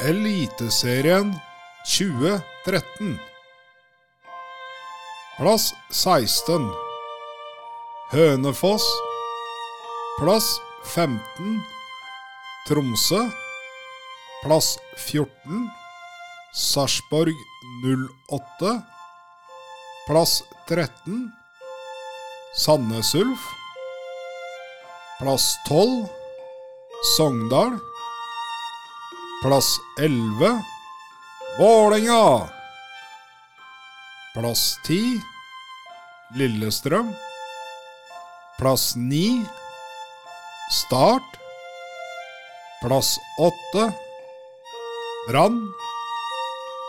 Eliteserien 2013. Plass 16. Hønefoss. Plass 15. Tromsø. Plass 14. Sarpsborg 08. Plass 13. Sandnes Ulf. Plass 12. Sogndal. Plass 11. Vålerenga. Plass 10. Lillestrøm. Plass 9. Start. Plass 8. Brann.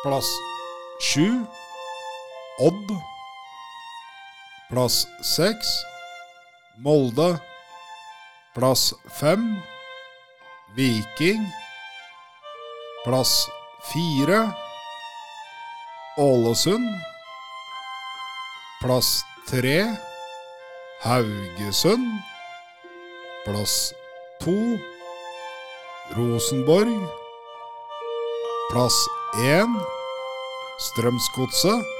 Plass 7. Odd. Plass 6. Molde. Plass 5. Viking. Plass 4. Ålesund. Plass 3. Haugesund. Plass 2. Rosenborg. Plass 1. Strømsgodset.